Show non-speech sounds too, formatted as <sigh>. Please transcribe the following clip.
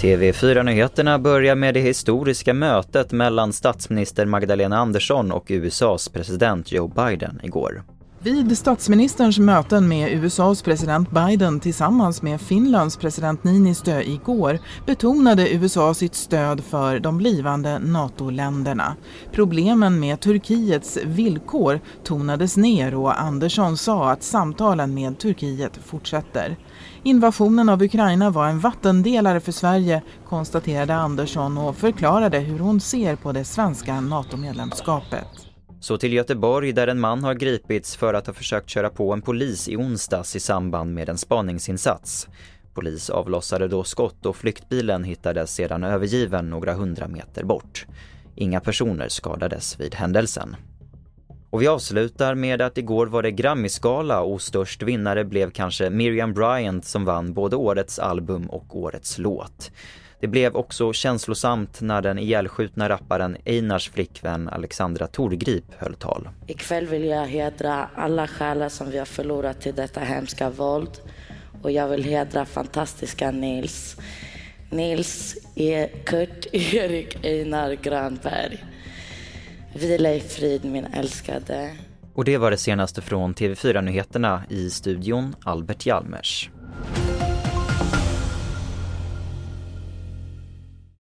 TV4-nyheterna börjar med det historiska mötet mellan statsminister Magdalena Andersson och USAs president Joe Biden igår. Vid statsministerns möten med USAs president Biden tillsammans med Finlands president Niinistö igår betonade USA sitt stöd för de blivande NATO-länderna. Problemen med Turkiets villkor tonades ner och Andersson sa att samtalen med Turkiet fortsätter. Invasionen av Ukraina var en vattendelare för Sverige, konstaterade Andersson och förklarade hur hon ser på det svenska NATO-medlemskapet. Så till Göteborg där en man har gripits för att ha försökt köra på en polis i onsdags i samband med en spaningsinsats. Polis avlossade då skott och flyktbilen hittades sedan övergiven några hundra meter bort. Inga personer skadades vid händelsen. Och vi avslutar med att igår var det Grammisgala och störst vinnare blev kanske Miriam Bryant som vann både årets album och årets låt. Det blev också känslosamt när den ihjälskjutna rapparen Einars flickvän Alexandra Torgrip höll tal. Ikväll vill jag hedra alla själar som vi har förlorat till detta hemska våld. Och jag vill hedra fantastiska Nils. Nils e. Kurt <laughs> Erik Einar Grönberg. Vila i frid min älskade. Och det var det senaste från TV4 Nyheterna i studion Albert Hjalmers.